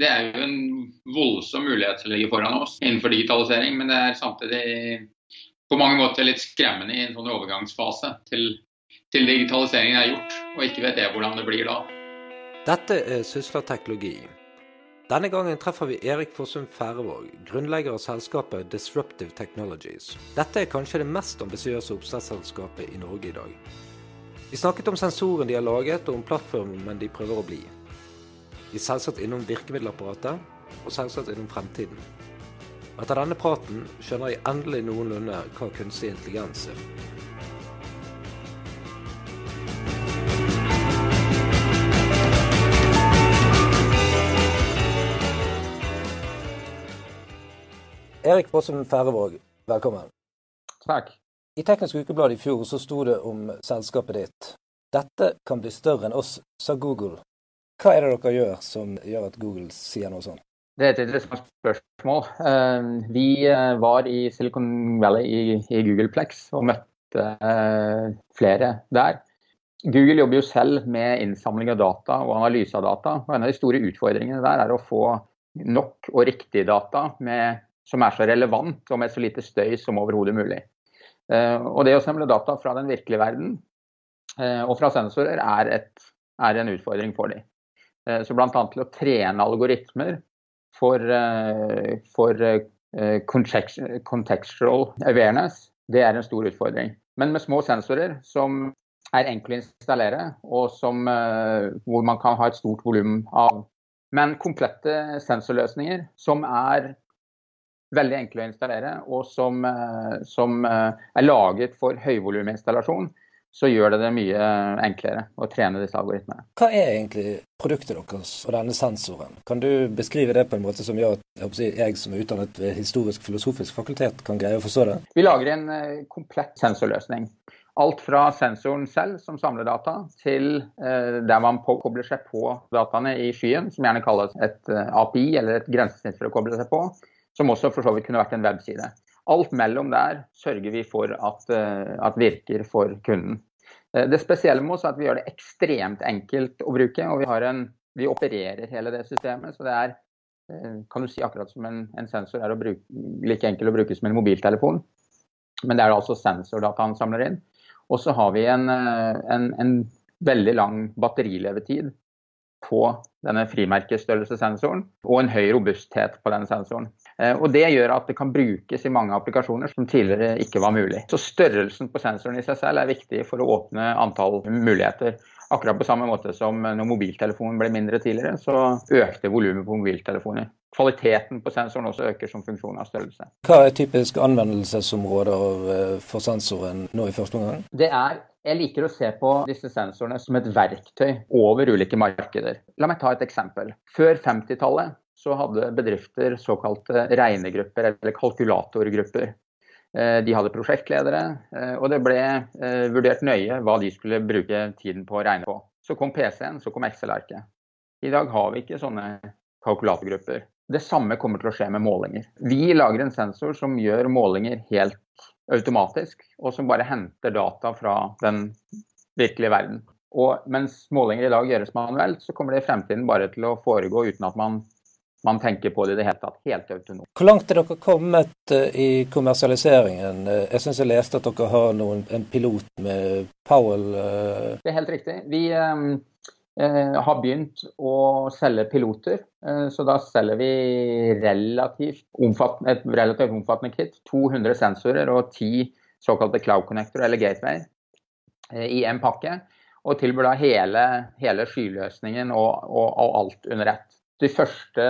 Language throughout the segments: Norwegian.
Det er jo en voldsom mulighet som ligger foran oss innenfor digitalisering, men det er samtidig på mange måter litt skremmende i en sånn overgangsfase til, til digitaliseringen er gjort, og ikke vet jeg hvordan det blir da. Dette er Sysla teknologi. Denne gangen treffer vi Erik Fossum Færøvåg, grunnlegger av selskapet Disruptive Technologies. Dette er kanskje det mest ambisiøse oppstartsselskapet i Norge i dag. Vi snakket om sensoren de har laget, og om plattformen de prøver å bli. Er selvsagt innom virkemiddelapparatet, og selvsagt innom fremtiden. Etter denne praten skjønner jeg endelig noenlunde hva kunstig intelligens er. Erik Fossum Færevåg, velkommen. Takk. I Teknisk Ukeblad i fjor så sto det om selskapet ditt. Dette kan bli større enn oss, sa Google. Hva er det dere gjør som gjør at Google sier noe sånt? Det er et interessant spørsmål. Eh, vi eh, var i Silicon Valley i Googleplex og møtte eh, flere der. Google jobber jo selv med innsamling av data og analyse av data. og En av de store utfordringene der er å få nok og riktig data med, som er så relevant og med så lite støy som overhodet mulig. Og det å samle data fra den virkelige verden og fra sensorer er, et, er en utfordring for dem. Eh, så bl.a. til å trene algoritmer for, for contextual awareness, det er en stor utfordring. Men med små sensorer som er enkle å installere, og som, hvor man kan ha et stort volum av. Men komplette sensorløsninger som er veldig enkle å installere, og som, eh, som eh, er laget for høyvoluminstallasjon, så gjør det det mye enklere å trene disse algoritmene. Hva er egentlig produktet deres og denne sensoren? Kan du beskrive det på en måte som gjør at jeg, jeg som er utdannet ved historisk-filosofisk fakultet, kan greie å forstå det? Vi lager en eh, komplett sensorløsning. Alt fra sensoren selv, som samler data, til der man kobler seg på dataene i skyen, som gjerne kalles et API, eller et grensesnitt for å koble seg på som også for så vidt kunne vært en webside. Alt mellom der sørger vi for at, eh, at virker for kunden. Eh, det spesielle med oss er at vi gjør det ekstremt enkelt å bruke. og Vi, en, vi opererer hele det systemet. så det er eh, kan du si akkurat som en, en sensor er bruke, like enkel å bruke som en mobiltelefon. Men det er altså sensordata han samler inn. Og så har vi en, en, en veldig lang batterilevetid på denne frimerkestørrelsessensoren. og en høy robusthet på denne sensoren. Eh, og Det gjør at det kan brukes i mange applikasjoner som tidligere ikke var mulig. Så Størrelsen på sensoren i seg selv er viktig for å åpne antall muligheter. Akkurat på samme måte som når mobiltelefonen ble mindre tidligere, så økte volumet på mobiltelefoner. Kvaliteten på sensoren også øker som funksjon av størrelse. Hva er typisk anvendelsesområder eh, for sensoren nå i første omgang? Det er jeg liker å se på disse sensorene som et verktøy over ulike markeder. La meg ta et eksempel. Før 50-tallet så hadde bedrifter såkalte regnegrupper eller kalkulatorgrupper. Eh, de hadde prosjektledere, eh, og det ble eh, vurdert nøye hva de skulle bruke tiden på å regne på. Så kom PC-en, så kom Excel-arket. I dag har vi ikke sånne kalkulatorgrupper. Det samme kommer til å skje med målinger. Vi lager en sensor som gjør målinger helt automatisk, og som bare henter data fra den virkelige verden. Og mens målinger i dag gjøres manuelt, så kommer det i fremtiden bare til å foregå uten at man, man tenker på det i det hele tatt. Helt autonomt. Hvor langt er dere kommet eh, i kommersialiseringen? Eh, jeg syns jeg leste at dere har noen, en pilot med Powell. Eh. Det er helt riktig. Vi, Eh, har begynt å selge piloter. Så da selger vi relativt et relativt omfattende kit. 200 sensorer og 10 såkalte cloud connector eller gateway i en pakke. Og tilbyr da hele, hele skyløsningen og, og, og, alt under ett. Det første,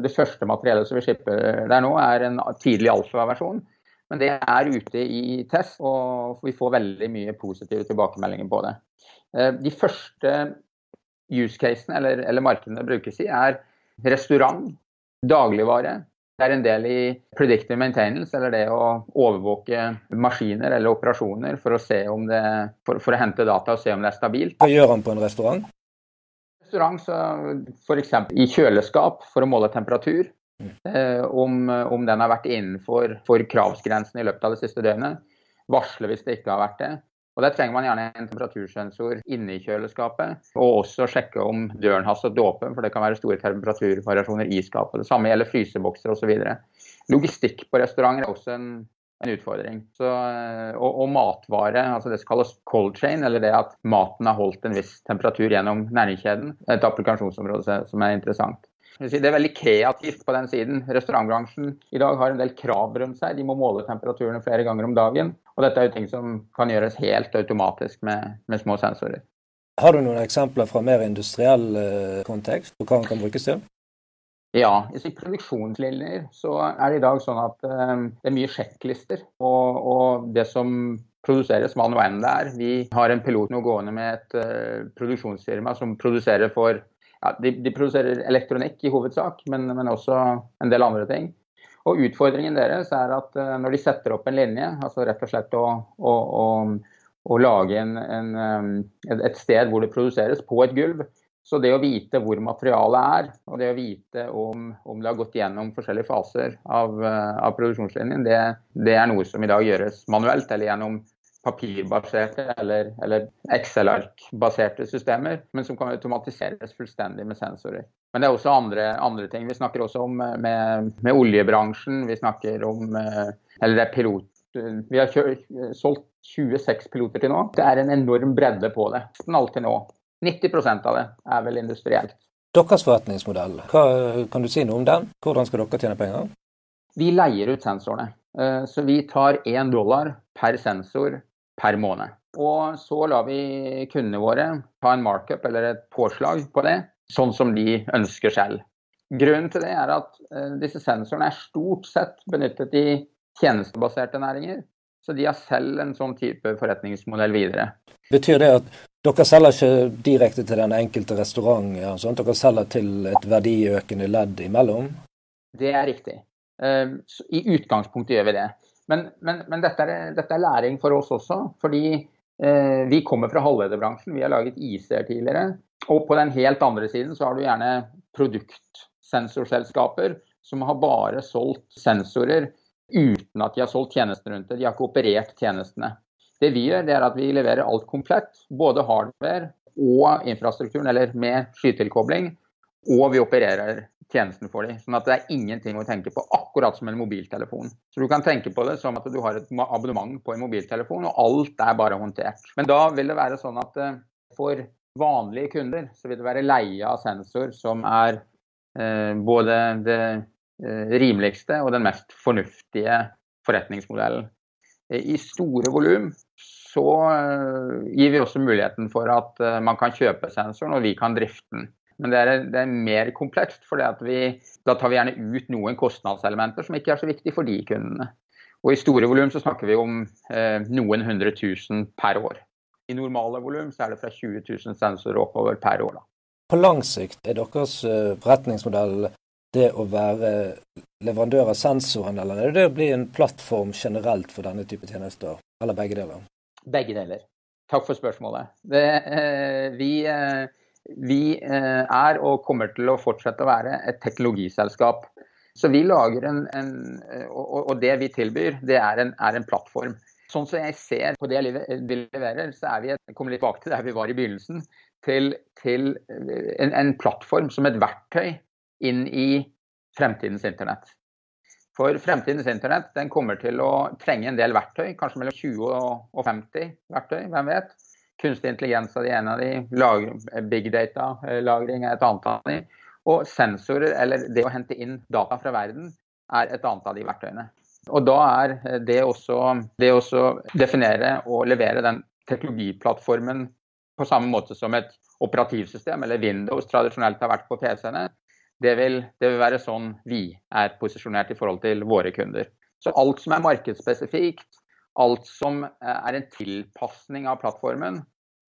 det første materiellet som vi slipper der nå, er en tidlig alfa-versjon. Men det er ute i test, og vi får veldig mye positive tilbakemeldinger på det. De første use casene, eller, eller markedene brukes i, er restaurant, dagligvare. Det er en del i predictive maintenance, eller det å overvåke maskiner eller operasjoner for å, det, for, for å hente data og se om det er stabilt. Hva gjør han på en restaurant? Restaurant, så F.eks. i kjøleskap for å måle temperatur. Eh, om, om, den har vært innenfor kravsgrensen i løpet av det siste døgnet. Varsle hvis det ikke har vært det. Og Der trenger man gjerne en temperatursensor inne i kjøleskapet, og også sjekke om døren har stått åpen, for det kan være store temperaturvariasjoner i skapet. Det samme gjelder frysebokser osv. Logistikk på restauranter er også en, en utfordring. Så, og, og, matvare, altså det som kalles cold chain, eller det at maten har holdt en viss temperatur gjennom næringskjeden, et applikasjonsområde som er interessant. Det er veldig kreativt på den siden. Restaurantbransjen i dag har en del krav rundt seg. De må måle temperaturene flere ganger om dagen. Og dette er jo ting som kan gjøres helt automatisk med, med små sensorer. Har du noen eksempler fra mer industriell eh, kontekst på hva den kan brukes til? Ja, i produksjonslinjer så er det i dag sånn at um, det er mye sjekklister. Og, og, det som produseres, hva nå enn det er. Vi har en pilot nå gående med et uh, produksjonsfirma som produserer for ja, de, de, produserer elektronikk i hovedsak, men, men, også en del andre ting. Og Utfordringen deres er at uh, når de setter opp en linje, altså rett og slett å, å, å, å lage en, en, et sted hvor det produseres, på et gulv, så det å vite hvor materialet er, og det å vite om, om det har gått gjennom forskjellige faser av, uh, av produksjonslinjen, det, det, er noe som i dag gjøres manuelt eller gjennom papirbaserte eller, eller Excel-ark-baserte systemer, men som kan automatiseres fullstendig med sensorer. Men det er også andre, andre ting. Vi snakker også om eh, med, med, oljebransjen. Vi snakker om eh, Eller det er pilot... Vi har solgt 26 piloter til nå. Det er en enorm bredde på det. Nesten alt til nå. 90% av det er vel industrielt. Deres forretningsmodell, hva, kan du si noe om den? Hvordan skal dere tjene penger? Vi leier ut sensorene. Eh, så vi tar én dollar per sensor per måned. Og så lar vi kundene våre ta en markup eller et påslag på det, sånn som de ønsker selv. Grunnen til det er at uh, disse sensorene er stort sett benyttet i tjenestebaserte næringer. Så de har selv en sånn type forretningsmodell videre. Betyr det at dere selger ikke direkte til den enkelte restaurant, ja, sånn dere selger til et verdiøkende ledd imellom? Det er riktig. Uh, I utgangspunktet gjør vi det. Men, men, men dette, er, dette, er, læring for oss også. Fordi eh, vi kommer fra halvlederbransjen. Vi har laget IC-er tidligere. Og på den helt andre siden så har du gjerne produktsensorselskaper som har bare solgt sensorer uten at de har solgt tjenestene rundt det. De har ikke operert tjenestene. Det vi gjør, det er at vi leverer alt komplett. Både hardware og infrastrukturen, eller med skytilkobling. Og vi opererer tjenesten for dem. Sånn at det er ingenting å tenke på, akkurat som en mobiltelefon. Så du kan tenke på det som at du har et abonnement på en mobiltelefon, og alt er bare håndtert. Men da vil det være sånn at eh, for vanlige kunder så vil det være leie av sensor som er eh, både det eh, rimeligste og den mest fornuftige forretningsmodellen. Eh, I store volum så eh, gir vi også muligheten for at eh, man kan kjøpe sensoren, og vi kan drifte den. Men det er, det er mer komplekst, for da tar vi gjerne ut noen kostnadselementer som ikke er så viktige for de kundene. Og I store volum så snakker vi om eh, noen hundre tusen per år. I normale volum så er det fra 20 000 sensorer oppover per år. Da. På lang sikt er deres forretningsmodell det å være leverandør av sensoren, eller er det å bli en plattform generelt for denne type tjenester? Eller begge deler? Begge deler. Takk for spørsmålet. Det, eh, vi... Eh, vi eh, er og kommer til å fortsette å være et teknologiselskap. Så vi lager en, en og, og, det vi tilbyr, det er en, er en, plattform. Sånn som jeg ser på det vi leverer, så er vi jeg kommer litt tilbake til der vi var i begynnelsen, til, til en, en, plattform som et verktøy inn i fremtidens internett. For fremtidens internett den kommer til å trenge en del verktøy, kanskje mellom 20 og 50 verktøy, hvem vet. Kunstig intelligens er en av de, big data-lagring er et annet av de. Og sensorer, eller det å hente inn data fra verden, er et annet av de verktøyene. Og da er det også det å definere og levere den teknologiplattformen på samme måte som et operativsystem, eller Windows tradisjonelt har vært på PC-ene, det vil, det vil være sånn vi er posisjonert i forhold til våre kunder. Så alt som er markedsspesifikt, alt som er en tilpasning av plattformen,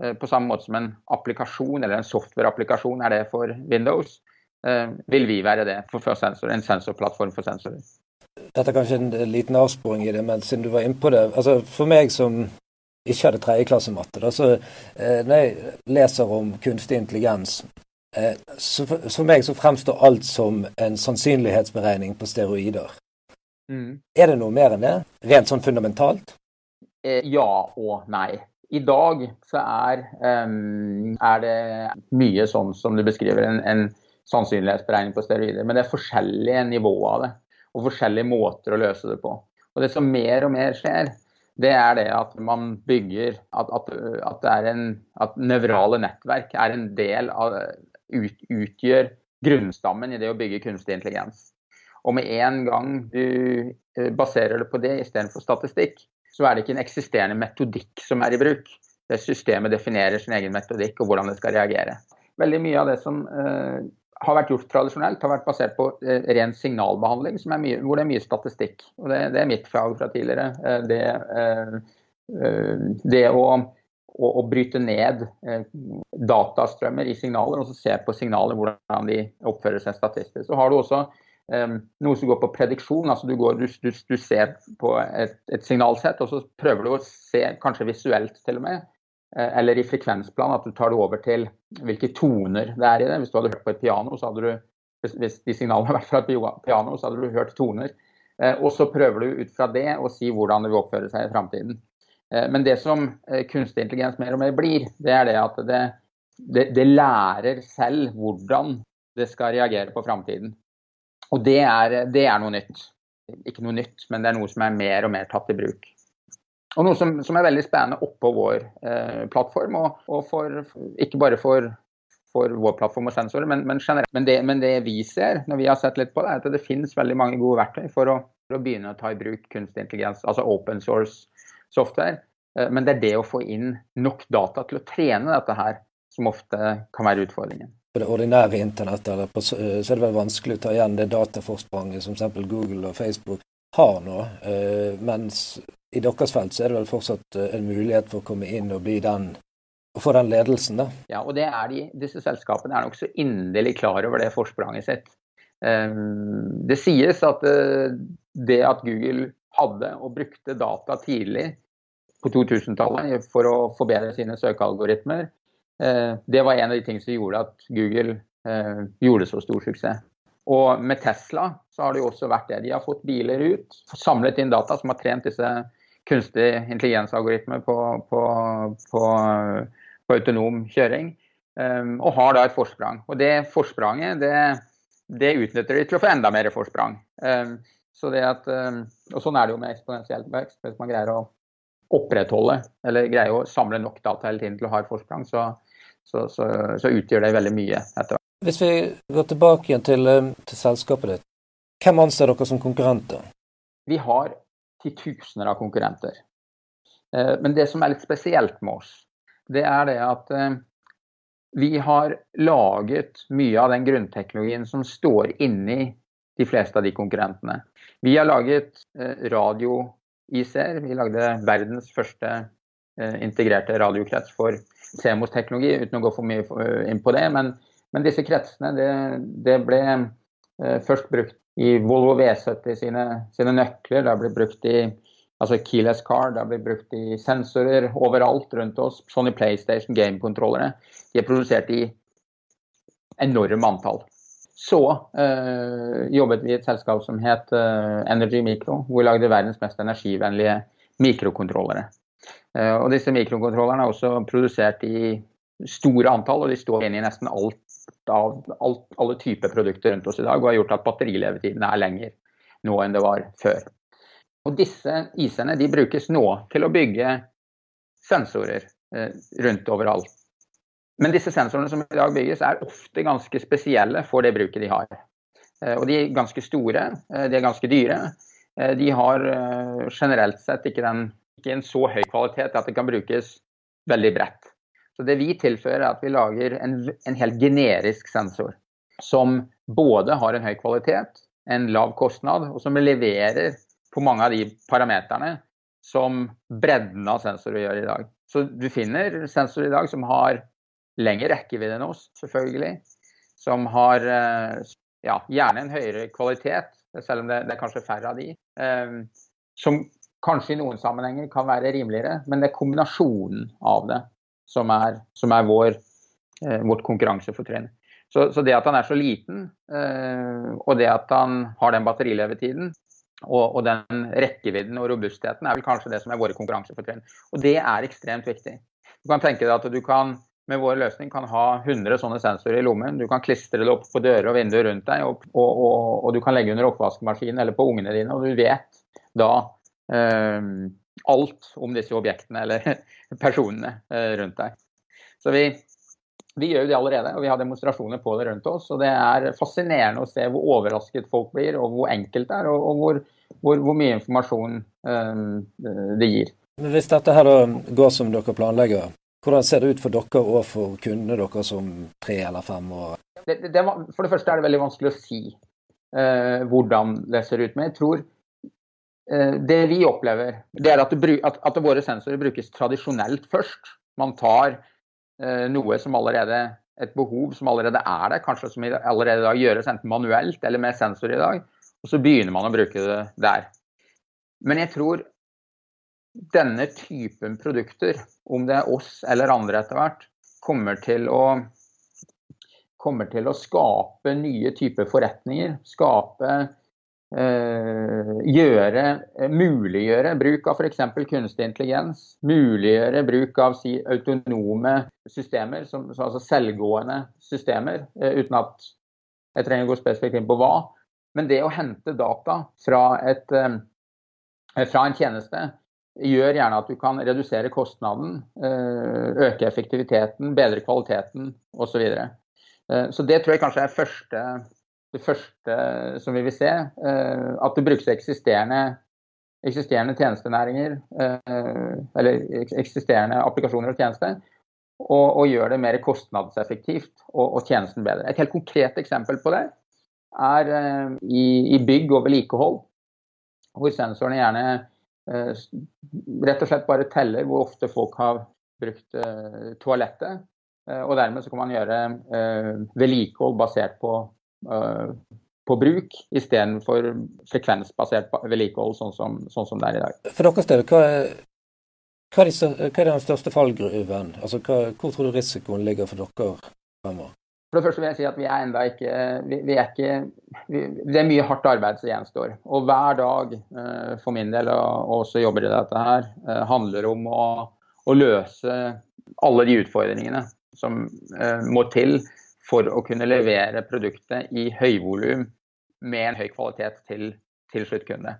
Eh, på samme måte som en applikasjon eller en software-applikasjon er det for Windows, eh, vil vi være det for sensor, en sensorplattform for sensorer. Dette er kanskje en liten avsporing i det, men siden du var inne på det. altså For meg som ikke hadde tredjeklassematte, så eh, når jeg leser om kunstig intelligens, så for, for meg så fremstår alt som en sannsynlighetsberegning på steroider. Mm. Er det noe mer enn det? Rent sånn fundamentalt? Ja og nei. I dag så er, um, er, det mye sånn som du beskriver, en, en sannsynlighetsberegning på steroider. Men det er forskjellige nivåer av det, og forskjellige måter å løse det på. Og Det som mer og mer skjer, det er det at man bygger At, at, at, en, at nevrale nettverk er en del av ut, Utgjør grunnstammen i det å bygge kunstig intelligens. Og med en gang du eh, baserer det på det istedenfor statistikk, så er det ikke en eksisterende metodikk som er i bruk. Det Systemet definerer sin egen metodikk og hvordan det skal reagere. Veldig mye av det som uh, har vært gjort tradisjonelt, har vært basert på uh, ren signalbehandling, mye, hvor det er mye statistikk. Og Det, det er mitt fag fra tidligere. Uh, det, det å, å, å, bryte ned datastrømmer i signaler, og så se på signaler hvordan de oppfører seg statistisk. Så har du også eh, noe som går på prediksjon. altså Du, går, du, du, du ser på et, et, signalsett, og så prøver du å se, kanskje visuelt til og med, uh, eller i frekvensplan, at du tar det over til hvilke toner det er i det. Hvis du hadde hørt på et piano, så hadde du hvis de signalene hadde vært fra et piano, så hadde du hørt toner. Uh, og så prøver du ut fra det å si hvordan det vil oppføre seg i framtiden. Uh, men det som kunstig intelligens mer og mer blir, det er det at det, det, det lærer selv hvordan det skal reagere på framtiden. Og det er, det er, noe nytt. Ikke noe nytt, men det er noe som er mer og mer tatt i bruk. Og noe som, som er veldig spennende oppå vår eh, plattform, og, og for, ikke bare for, for, vår plattform og sensorer, men, men generelt. Men det, men det, vi ser når vi har sett litt på det, er at det finnes veldig mange gode verktøy for å, for å begynne å ta i bruk kunstig intelligens, altså open source software. Eh, men det er det å få inn nok data til å trene dette her som ofte kan være utfordringen på det ordinære internettet eller på, eh, så er det vel vanskelig å ta igjen det dataforspranget som f.eks. Google og Facebook har nå. Eh, mens i deres felt så er det vel fortsatt en mulighet for å komme inn og bli den og få den ledelsen, da. Ja, og det de, disse selskapene er nokså inderlig klar over det forspranget sitt. Det sies at det at Google hadde og brukte data tidlig på 2000-tallet for å forbedre sine søkealgoritmer, Eh, det var en av de tingene som gjorde at Google eh, gjorde så stor suksess. Og med Tesla så har det jo også vært det. De har fått biler ut, samlet inn data som har trent disse kunstig intelligensalgoritmer på, på, på, på, autonom kjøring, um, og har da et forsprang. Og det forspranget det, det utnytter de til å få enda mer forsprang. Så det at, um, og sånn er det jo med eksponentiell vekst. Hvis man greier å opprettholde eller greier å samle nok data hele tiden til å ha et forsprang, så, så, så, så utgjør det veldig mye etter hvert. Hvis vi går tilbake igjen til, eh, til selskapet ditt, hvem anser dere som konkurrenter? Vi har titusener av konkurrenter. Eh, men det som er litt spesielt med oss, det er det at eh, vi har laget mye av den grunnteknologien som står inni de fleste av de konkurrentene. Vi har laget radio-IC-er. Vi lagde verdens første integrerte radiokrets for CMOS-teknologi, uten å gå for mye eh, inn på det. Men, men disse kretsene det, det ble eh, først brukt i Volvo V70 sine, sine nøkler. Det har blitt brukt i altså keyless car, det har blitt brukt i sensorer overalt rundt oss. Sony PlayStation game-kontrollere. De er produsert i enorme antall. Så øh, jobbet vi i et selskap som het øh, Energy Micro, hvor vi lagde verdens mest energivennlige mikrokontrollere. Uh, og disse mikrokontrollerne er også produsert i store antall, og de står inne i nesten alt av alt, alle typer produkter rundt oss i dag, og har gjort at batterilevetiden er lenger nå enn det var før. Og disse isene de brukes nå til å bygge sensorer uh, rundt overalt. Men disse sensorene som i dag bygges, er ofte ganske spesielle for det bruket de har. Eh, og de er ganske store, de er ganske dyre. De har generelt sett ikke den ikke en så høy kvalitet at det kan brukes veldig bredt. Så Det vi tilfører, er at vi lager en, en helt generisk sensor. Som både har en høy kvalitet, en lav kostnad, og som leverer på mange av de parameterne som bredden av sensorer gjør i dag. Så du finner sensorer i dag som har lengre rekkevidde enn oss, selvfølgelig. Som har eh, ja, gjerne en høyere kvalitet, selv om det, det er kanskje færre av de. Eh, som kanskje i noen sammenhenger kan være rimeligere, men det er kombinasjonen av det som er, som er vår, eh, vårt konkurransefortrinn. Så, så, det at han er så liten, og det at han har den batterilevetiden, og, og, den rekkevidden og robustheten er vel kanskje det som er våre konkurransefortrinn. Og det er ekstremt viktig. Du kan tenke deg at du kan med vår løsning kan ha 100 sånne sensorer i lommen. Du kan klistre det opp på dører og vinduer rundt deg, og, og, og, og du kan legge under oppvaskmaskinen eller på ungene dine. Og du vet da eh, alt om disse objektene eller personene eh, rundt deg. Så vi, vi gjør jo det allerede, og vi har demonstrasjoner på det rundt oss. og Det er fascinerende å se hvor overrasket folk blir, og hvor enkelt det er, og, hvor, hvor, hvor, mye informasjon eh, det gir. Hvis dette her går som dere planlegger, hvordan ser det ut for dere og for kundene deres om tre eller fem år? Det, det, for det første er det veldig vanskelig å si eh, hvordan det ser ut. Men jeg tror eh, det vi opplever, det er at, det, at, at våre sensorer brukes tradisjonelt først. Man tar Eh, noe som allerede et behov som allerede er der, kanskje som allerede da gjøres enten manuelt eller med sensor i dag. Og så begynner man å bruke det der. Men jeg tror denne typen produkter, om det er oss eller andre etter hvert, kommer til å kommer til å skape nye typer forretninger. Skape Eh, gjøre, eh, muliggjøre bruk av f.eks. kunstig intelligens. Muliggjøre bruk av si, autonome systemer, som, altså selvgående systemer, eh, uten at jeg trenger å gå spesifikt inn på hva. Men det å hente data fra, et, fra en tjeneste gjør gjerne at du kan redusere kostnaden, øke effektiviteten, bedre kvaliteten osv. Så, videre. så det tror jeg kanskje er første det første som vi vil se, eh, at det brukes eksisterende, eksisterende tjenestenæringer, eh, eller eksisterende applikasjoner og tjenester, og, og gjør det mer kostnadseffektivt og, og, tjenesten bedre. Et helt konkret eksempel på det er eh, i, i bygg og vedlikehold, hvor sensorene gjerne rett og slett bare teller hvor ofte folk har brukt toalettet. Og dermed så kan man gjøre vedlikehold basert på Eh, på bruk, istedenfor frekvensbasert vedlikehold, sånn som, sånn som det er i dag. For deres del, hva er, hva er den største fallgruven? Altså, hva, hvor tror du risikoen ligger for dere fremover? For det første vil jeg si at vi er enda ikke vi, vi er ikke vi, Det er mye hardt arbeid som gjenstår. Og hver dag, eh, for min del, og også jobber i dette her, eh, handler om å, å løse alle de utfordringene som må til for å kunne levere produktet i høyvolum med en høy kvalitet til, til sluttkunde.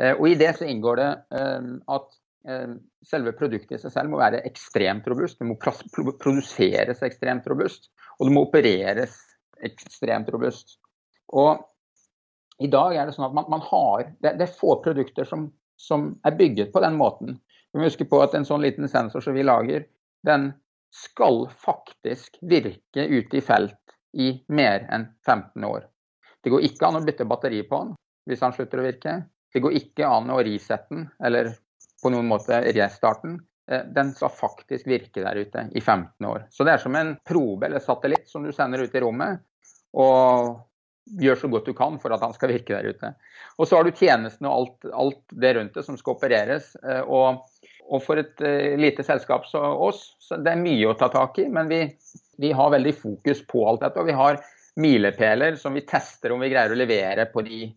Eh, og I det så inngår det eh, at eh, selve produktet i seg selv må være ekstremt robust. Det må produseres ekstremt robust, og det må opereres ekstremt robust. Og i dag er det sånn at man, man har det, det, er få produkter som, som, er bygget på den måten. Vi må huske på at en sånn liten sensor som vi lager, den skal faktisk virke ute i felt i mer enn 15 år. Det går ikke an å bytte batteri på den hvis den slutter å virke. Det går ikke an å risette den, eller på noen måte restarte den. Eh, den skal faktisk virke der ute i 15 år. Så det er som en probe eller satellitt som du sender ut i rommet. Og gjør så godt du kan for at han skal virke der ute. Og så har du tjenestene og alt, alt det rundt det som skal opereres. Eh, og og for et uh, lite selskap som oss, så det er mye å ta tak i. Men vi, vi, har veldig fokus på alt dette. Og vi har milepæler som vi tester om vi greier å levere på, de,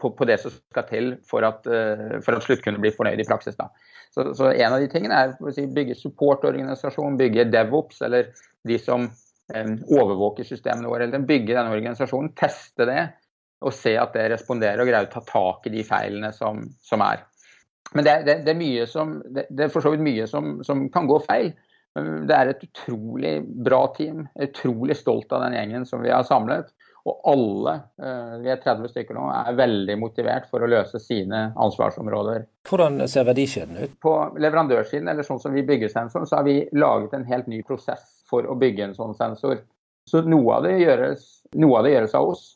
på, på det som skal til for at, uh, for at sluttkunden blir fornøyd i praksis. Så, så, en av de tingene er si, bygge supportorganisasjon, bygge DevOps, eller de som um, overvåker systemene våre. eller Bygge denne organisasjonen, teste det og se at det responderer og greier å ta tak i de feilene som, som er. Men det, det, det, er mye som, det, det, er for så vidt mye som, som, kan gå feil. Det er et utrolig bra team. Jeg er utrolig stolt av den gjengen som vi har samlet. Og alle, eh, vi er 30 stykker nå, er veldig motivert for å løse sine ansvarsområder. Hvordan ser verdikjeden ut? På leverandørsiden, eller sånn som vi bygger sensoren, så har vi laget en helt ny prosess for å bygge en sånn sensor. Så noe av det gjøres, av, det gjøres av oss.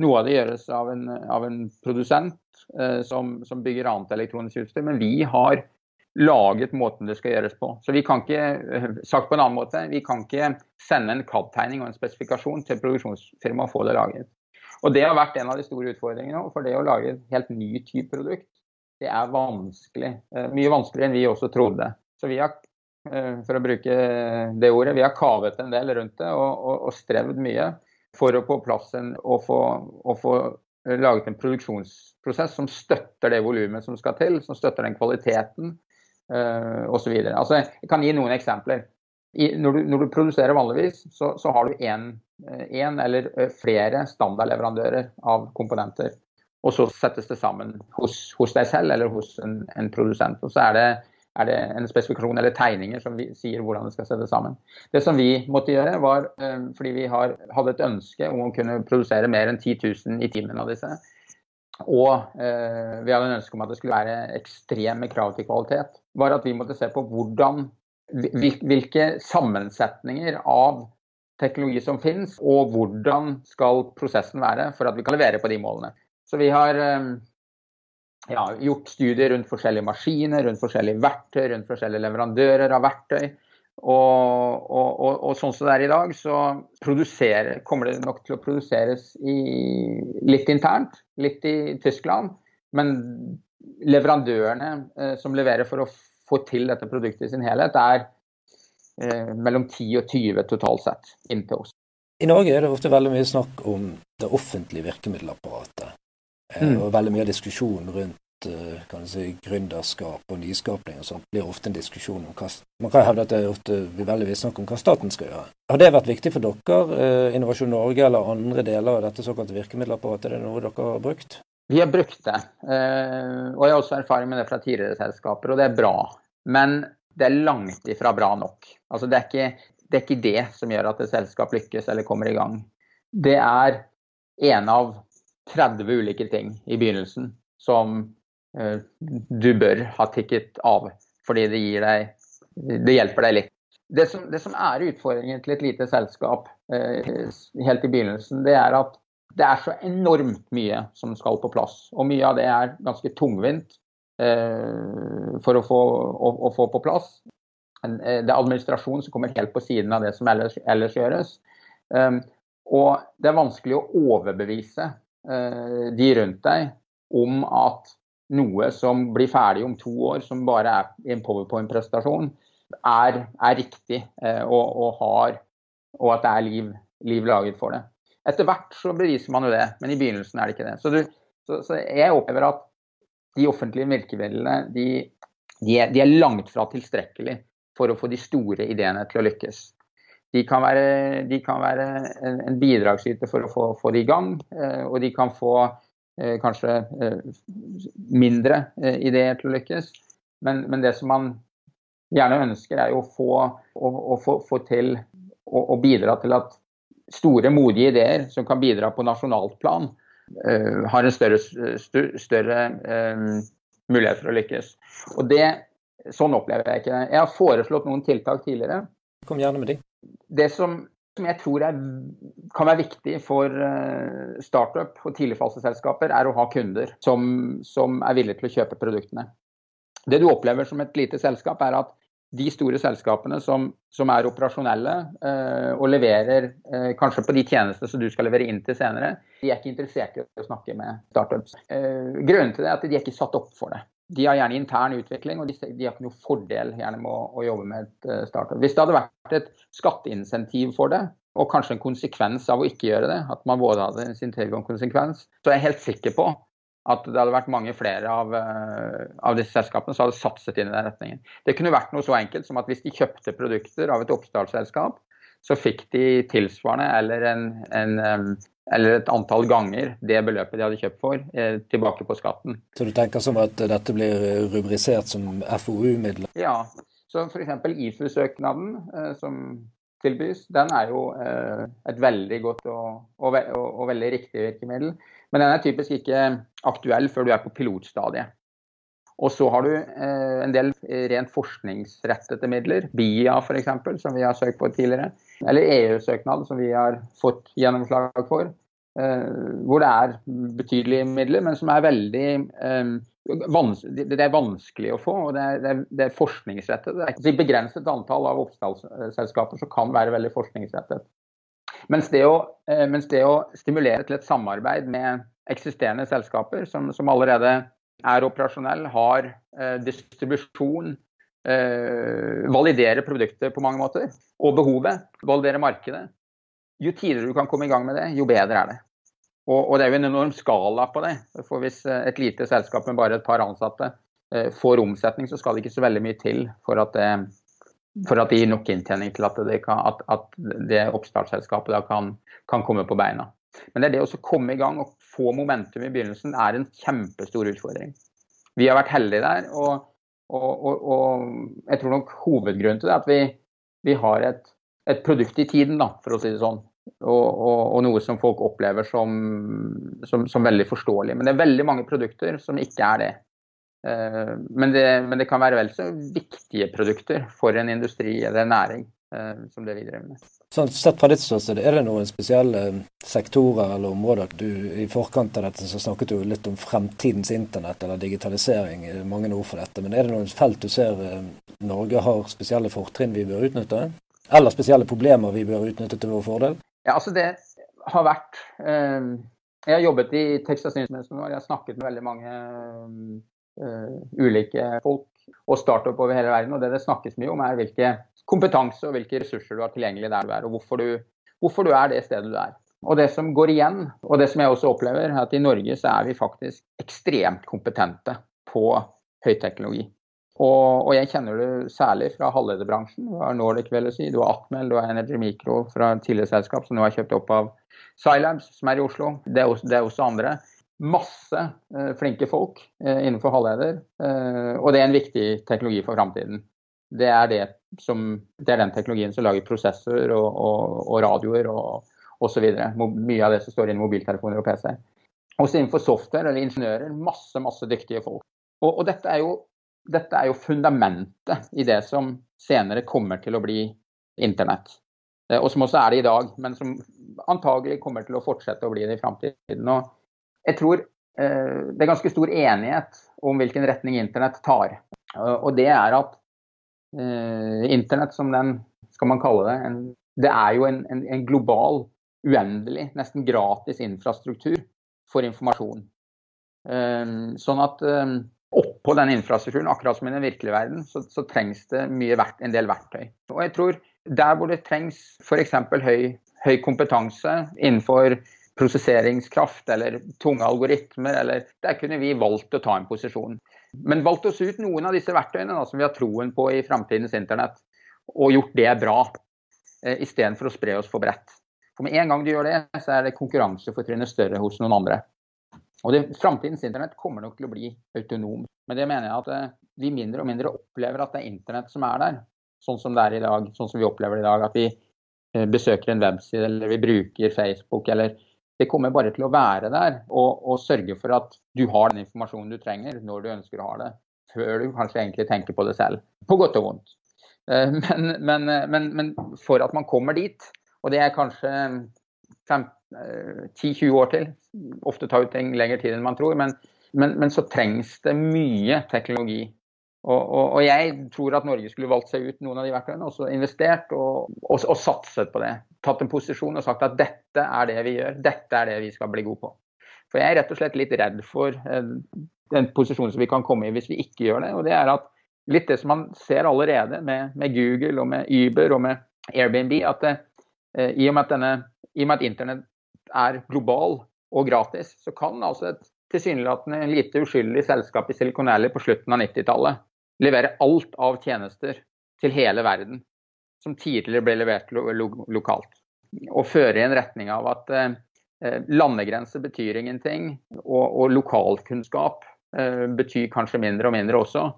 Noe av det gjøres av en, av en produsent Eh, som, som, bygger annet elektronisk utstyr. Men vi har laget måten det skal gjøres på. Så vi kan ikke, eh, sagt på en annen måte, vi kan ikke sende en CAD-tegning og en spesifikasjon til produksjonsfirmaet og få det laget. Og Det har vært en av de store utfordringene. For det å lage et helt ny type produkt, det er vanskelig. Eh, mye vanskeligere enn vi også trodde. Så vi har, for å bruke det ordet, vi har kavet en del rundt det og, og, og strevd mye for å få plass en, og få, og få laget en produksjonsprosess som støtter det volumet som skal til, som støtter den kvaliteten uh, osv. Altså, jeg kan gi noen eksempler. I, når, du, når, du, produserer vanligvis, så, så har du én eller flere standardleverandører av komponenter. Og så settes det sammen hos, hos deg selv eller hos en, en produsent. Og så er det er det en spesifikasjon eller tegninger som sier hvordan det skal settes sammen. Det som vi måtte gjøre, var eh, fordi vi har, hadde et ønske om å kunne produsere mer enn 10 000 i timen av disse. Og eh, vi hadde en ønske om at det skulle være ekstreme krav til kvalitet. var at vi måtte se på hvordan, hvilke sammensetninger av teknologi som finnes, og hvordan skal prosessen være for at vi kan levere på de målene. Så vi har eh, ja, gjort studier rundt forskjellige maskiner, rundt forskjellige verktøy, rundt forskjellige leverandører av verktøy. Og, og, og, sånn som det er i dag, så kommer det nok til å produseres i, litt internt, litt i Tyskland. Men leverandørene eh, som leverer for å få til dette produktet i sin helhet, er eh, mellom 10 og 20 totalt sett inntil oss. I Norge er det ofte veldig mye snakk om det offentlige virkemiddelapparatet. Eh, mm. Og veldig mye diskusjon rundt kan si, gründerskap og nyskapning og sånt blir ofte en diskusjon om hva Man kan hevde at det ofte blir veldig snakk om hva staten skal gjøre. Har det vært viktig for dere, eh, Innovasjon Norge eller andre deler av dette såkalte virkemiddelapparatet? Er det noe dere har brukt? Vi har brukt det. Og jeg har også erfaring med det fra tidligere selskaper, og det er bra. Men det er langt ifra bra nok. Altså, det, er ikke, det er ikke det som gjør at et selskap lykkes eller kommer i gang. Det er en av 30 ulike ting i begynnelsen som du bør ha tikket av, fordi det deg Det hjelper deg litt. Det som, det som er utfordringen til et lite selskap uh, helt i begynnelsen, det er at det er så enormt mye som skal på plass. Og mye av det er ganske tungvint uh, for å få, å, å få, på plass. Det er administrasjon som kommer helt på siden av det som ellers, ellers gjøres. Og det er vanskelig å overbevise Eh, de rundt deg om at noe som blir ferdig om to år, som bare er en powerpoint-prestasjon, er, er, riktig eh, og, og, har, og at det er liv, liv, laget for det. Etter hvert så beviser man jo det, men i begynnelsen er det ikke det. Så, du, så, så jeg opplever at de offentlige virkemidlene de, de, er, de er langt fra tilstrekkelig for å få de store ideene til å lykkes. De kan være, de kan være en, bidragsyter for å få, få det i gang, eh, og de kan få kanskje eh, mindre ideer til å lykkes. Men, men, det som man gjerne ønsker, er jo å få, å, å få, få til å bidra til at store, modige ideer som kan bidra på nasjonalt plan, uh, har en større, større um, mulighet for å lykkes. Og det, Sånn opplever jeg ikke det. Jeg har foreslått noen tiltak tidligere. Kom gjerne med de det som, som jeg tror er, kan være viktig for uh, startup og tidligfaseselskaper, er å ha kunder som, som, er villige til å kjøpe produktene. Det du opplever som et lite selskap, er at de store selskapene som, som er operasjonelle eh, og leverer eh, kanskje på de tjenestene som du skal levere inn til senere, de er ikke interessert i å snakke med startups. grunnen til det er at de er ikke satt opp for det de har gjerne intern utvikling, og de, de har ikke noe fordel gjerne med å, å jobbe med et uh, startup. Hvis det hadde vært et skatteinsentiv for det, og kanskje en konsekvens av å ikke gjøre det, at man både hadde en insentiv konsekvens, så er jeg helt sikker på at det hadde vært mange flere av, uh, av disse selskapene som hadde satset inn i den retningen. Det kunne vært noe så enkelt som at hvis de kjøpte produkter av et oppstartsselskap, så fikk de tilsvarende eller en, en um, eller et antall ganger det beløpet de hadde kjøpt for, eh, tilbake på skatten. Så du tenker som at dette blir rubrisert som FoU-midler? Ja, så f.eks. IFU-søknaden eh, som tilbys, den er jo eh, et veldig godt og, og, og, og, veldig riktig virkemiddel. Men den er typisk ikke aktuell før du er på pilotstadiet. Og så har du eh, en del rent forskningsrettede midler, BIA f.eks., som vi har søkt på tidligere. Eller EU-søknad, som vi har fått gjennomslag for. Eh, hvor det er betydelige midler, men som er veldig eh, det er vanskelig å få, og det er, det er, det er forskningsrettet. Det er et begrenset antall av oppstartsselskaper som kan være veldig forskningsrettet. Mens det, å, eh, mens det å stimulere til et samarbeid med eksisterende selskaper som, som allerede er operasjonell, har eh, distribusjon, eh, validerer produktet på mange måter, og behovet, validerer markedet. Jo tidligere du kan komme i gang med det, jo bedre er det. Og, det er jo en enorm skala på det. For hvis et lite selskap med bare et par ansatte får omsetning, så skal det ikke så veldig mye til for at det, for at det gir nok inntjening til at det, kan, at, at det oppstartsselskapet kan, kan, komme på beina. Men det er det å komme i gang og få momentum i begynnelsen er en kjempestor utfordring. Vi har vært heldige der, og, og, og jeg tror nok hovedgrunnen til det er at vi, vi har et, et, produkt i tiden, da, for å si det sånn. Og, noe som folk opplever som, som, som veldig forståelig. Men det er veldig mange produkter som ikke er det. Eh, men det, men det, kan være vel så viktige produkter for en industri eller en næring eh, som det vi driver med. Sånn, sett fra ditt ståsted, Er det noen spesielle sektorer eller områder du I forkant av dette så snakket du litt om fremtidens internett eller digitalisering. mange ord for dette, men Er det noen felt du ser eh, Norge har spesielle fortrinn vi bør utnytte? Eller spesielle problemer vi bør utnytte til vår fordel? Ja, altså det har vært eh, Jeg har jobbet i Texas Instruments. Jeg har snakket med veldig mange eh, ulike folk og startup over hele verden. og Det det snakkes mye om, er hvilke kompetanse og hvilke ressurser du har tilgjengelig der du er, og hvorfor du, hvorfor du er det stedet du er. Og Det som går igjen, og det som jeg også opplever, er at i Norge så er vi faktisk ekstremt kompetente på høyteknologi. Og, og jeg kjenner det særlig fra halvlederbransjen. Du har Nordic, si. Du har Atmel, du har Energy Micro fra tidligere selskap som nå har kjøpt opp av Silabs, som er i Oslo. Det er også, det er også andre masse eh, flinke folk eh, innenfor halvleder, eh, og det er en viktig teknologi for framtiden. Det er, det, som, det er den teknologien som lager prosessorer og, og, og radioer og osv. Mye av det som står i mobiltelefoner og PC. Også innenfor software eller ingeniører, masse, masse dyktige folk. Og, og dette, er jo, dette er jo fundamentet i det som senere kommer til å bli internett. Og som også er det i dag, men som antagelig kommer til å fortsette å bli det i framtiden. Og jeg tror eh, det er ganske stor enighet om hvilken retning internett tar. Og det er at eh, internett, som den skal man kalle det, en, det er jo en, en, en, global, uendelig, nesten gratis infrastruktur for informasjon. Eh, sånn at oppå den infrastrukturen, akkurat som i den virkelige verden, så, så trengs det mye, en del verktøy. Og jeg tror der hvor det trengs f.eks. Høy, høy kompetanse innenfor prosesseringskraft eller tunge algoritmer, eller Der kunne vi valgt å ta en posisjon. Men valgt oss ut noen av disse verktøyene da, som vi har troen på i framtidens internett, og gjort det bra, eh, istedenfor å spre oss for bredt. For med en gang du gjør det, så er det konkurransefortrinnet større hos noen andre. Og det, Framtidens internett kommer nok til å bli autonom. Men det mener jeg at eh, vi mindre og mindre opplever at det er internett som er der. Sånn som det er i dag, sånn som vi opplever det i dag. At vi eh, besøker en webside eller vi bruker Facebook eller det kommer bare til å være der og, og, sørge for at du har den informasjonen du trenger når du ønsker å ha det. Før du kanskje egentlig tenker på det selv. På godt og vondt. Eh, men, men, men, men for at man kommer dit, og det er kanskje 10-20 eh, år til, ofte tar ut ting lengre tid enn man tror, men, så trengs det mye teknologi og, og, og, jeg tror at Norge skulle valgt seg ut noen av de verktøyene, og så investert og, og, satset på det. Tatt en posisjon og sagt at dette er det vi gjør, dette er det vi skal bli gode på. For jeg er rett og slett litt redd for eh, den posisjonen som vi kan komme i hvis vi ikke gjør det. Og det er at litt det som man ser allerede med, med Google og med Uber og med Airbnb, at det, eh, i, og med at denne, i og med at internett er global og gratis, så kan altså et tilsynelatende lite uskyldig selskap i Silicon Valley på slutten av 90-tallet levere alt av tjenester til hele verden som tidligere ble levert lo lo lokalt. Og føre i en retning av at eh, eh, landegrenser betyr ingenting, og, og lokalkunnskap eh, betyr kanskje mindre og mindre også.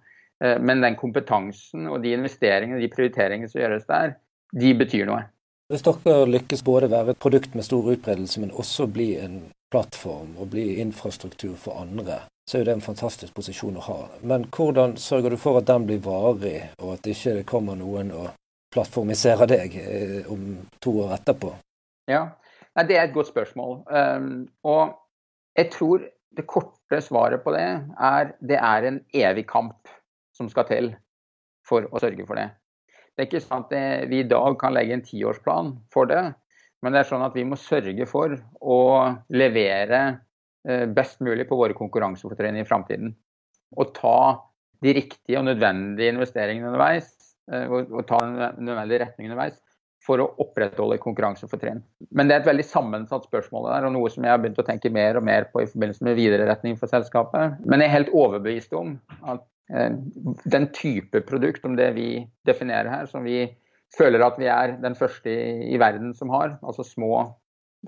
Eh, men den kompetansen og de investeringene de prioriteringene som gjøres der, de betyr noe. Hvis dere lykkes både være et produkt med stor utbredelse, men også bli en plattform og bli infrastruktur for andre, så er det en fantastisk posisjon å ha. Men hvordan sørger du for at den blir varig, og at det ikke kommer noen og plattformiserer deg eh, om to år etterpå? Ja, Det er et godt spørsmål. Um, og jeg tror det korte svaret på det er det er en evig kamp som skal til for å sørge for det. Det er ikke sant at vi i dag kan legge en tiårsplan for det, men det er sånn at vi må sørge for å levere eh, best mulig på våre konkurransefortrinn i framtiden. Og ta de riktige og nødvendige investeringene underveis, eh, og ta den nødvendige retningen underveis, for å opprettholde konkurransefortrinn. Men det er et veldig sammensatt spørsmål der, og noe som jeg har begynt å tenke mer og mer på i forbindelse med videreretning for selskapet. Men jeg er helt overbevist om at eh, den type produkt, om det vi definerer her, som vi føler at vi er den første i, i verden som har, altså små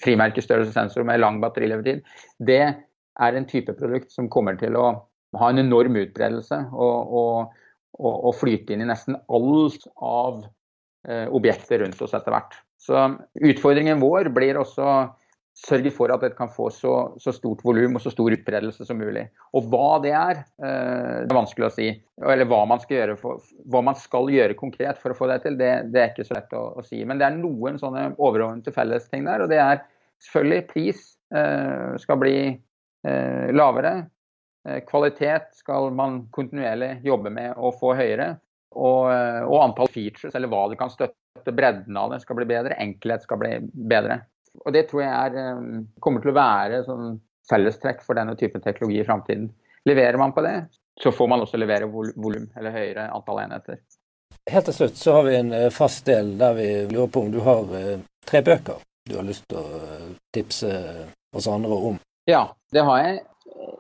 frimerkestørrelsessensorer med lang batterilevetid, det er en type produkt som kommer til å ha en enorm utbredelse og, og, og, og flyte inn i nesten alt av Eh, objekter rundt oss etter hvert. Så Utfordringen vår blir også sørge for at det kan få så, så stort volum og så stor utbredelse som mulig. Og hva det er, eh, det er vanskelig å si. Eller hva man for, hva man skal gjøre konkret for å få det til, det, det er ikke så lett å, å, si. Men det er noen sånne overordnede fellesting der. Og det er selvfølgelig pris eh, skal bli eh, lavere. Eh, kvalitet skal man kontinuerlig jobbe med å få høyere. Og, eh, og, antall features, eller hva du kan støtte. Bredden av det skal bli bedre, enkelhet skal bli bedre. Og Det tror jeg er, eh, kommer til å være sånn fellestrekk for denne typen teknologi i framtiden. Leverer man på det, så får man også levere volum, eller høyere antall enheter. Helt til slutt så har vi en fast del der vi lurer på om du har tre bøker du har lyst til å tipse oss andre om. Ja, det har jeg.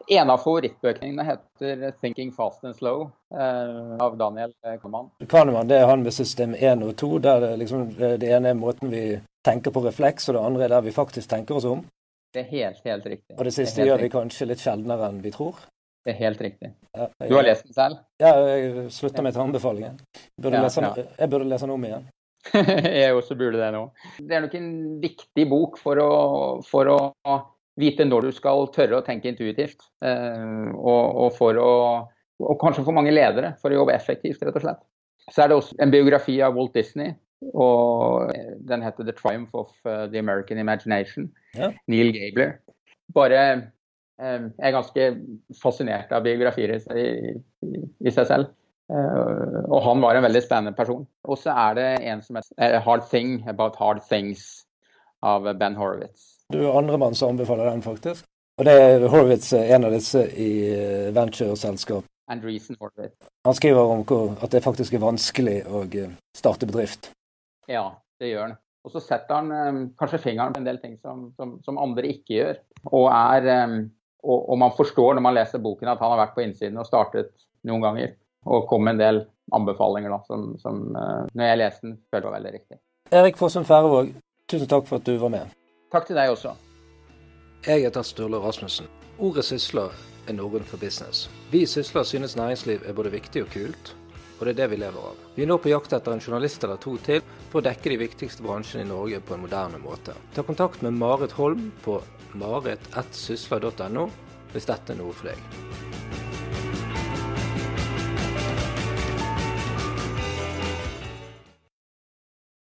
En av favorittbøkene heter 'Thinking Fast and Slow' eh, av Daniel Kahneman. Kahneman det er han med system 1 og 2, der det, liksom, det ene er måten vi tenker på refleks, og det andre er der vi faktisk tenker oss om. Det er helt, helt riktig. Og det siste det gjør vi kanskje litt sjeldnere enn vi tror. Det er helt riktig. Ja, jeg, du har lest den selv? Ja, jeg slutter meg til anbefalingen. Burde ja, den, ja. Jeg burde lese den om igjen. jeg også burde det nå. Det er nok en viktig bok for å, for å vite når du skal tørre å tenke intuitivt. Eh, og, og, for å, og kanskje for mange ledere, for å jobbe effektivt, rett og slett. Så er det også en biografi av Walt Disney. og Den heter 'The Triumph of uh, the American Imagination'. Ja. Neil Gabler. Bare eh, Jeg er ganske fascinert av biografier i, i, i seg selv. Og han var en veldig spennende person. Og så er det en som heter 'Hard Thing About Hard Things' av Ben Horowitz. Du er andremann som anbefaler den, faktisk. Og det er Horowitz en av disse i ventureselskap. venture-selskap. Han skriver om at det faktisk er vanskelig å eh, starte bedrift. Ja, det gjør han. Og så setter han kanskje fingeren på en del ting som, som, som andre ikke gjør. Og, er, og, og, man forstår når man leser boken at han har vært på innsiden og startet noen ganger. Og kom med en del anbefalinger da, som, som når jeg leste den, følte var veldig riktig. Erik Fossum Færøvåg, tusen takk for at du var med. Takk til deg også. Jeg heter Sturle Rasmussen. Ordet sysler er norrønt for business. Vi Sysler synes næringsliv er både viktig og kult, og det er det vi lever av. Vi er nå på jakt etter en journalist eller to til for å dekke de viktigste bransjene i Norge på en moderne måte. Ta kontakt med Marit Holm på marit.sysler.no hvis dette er noe for deg.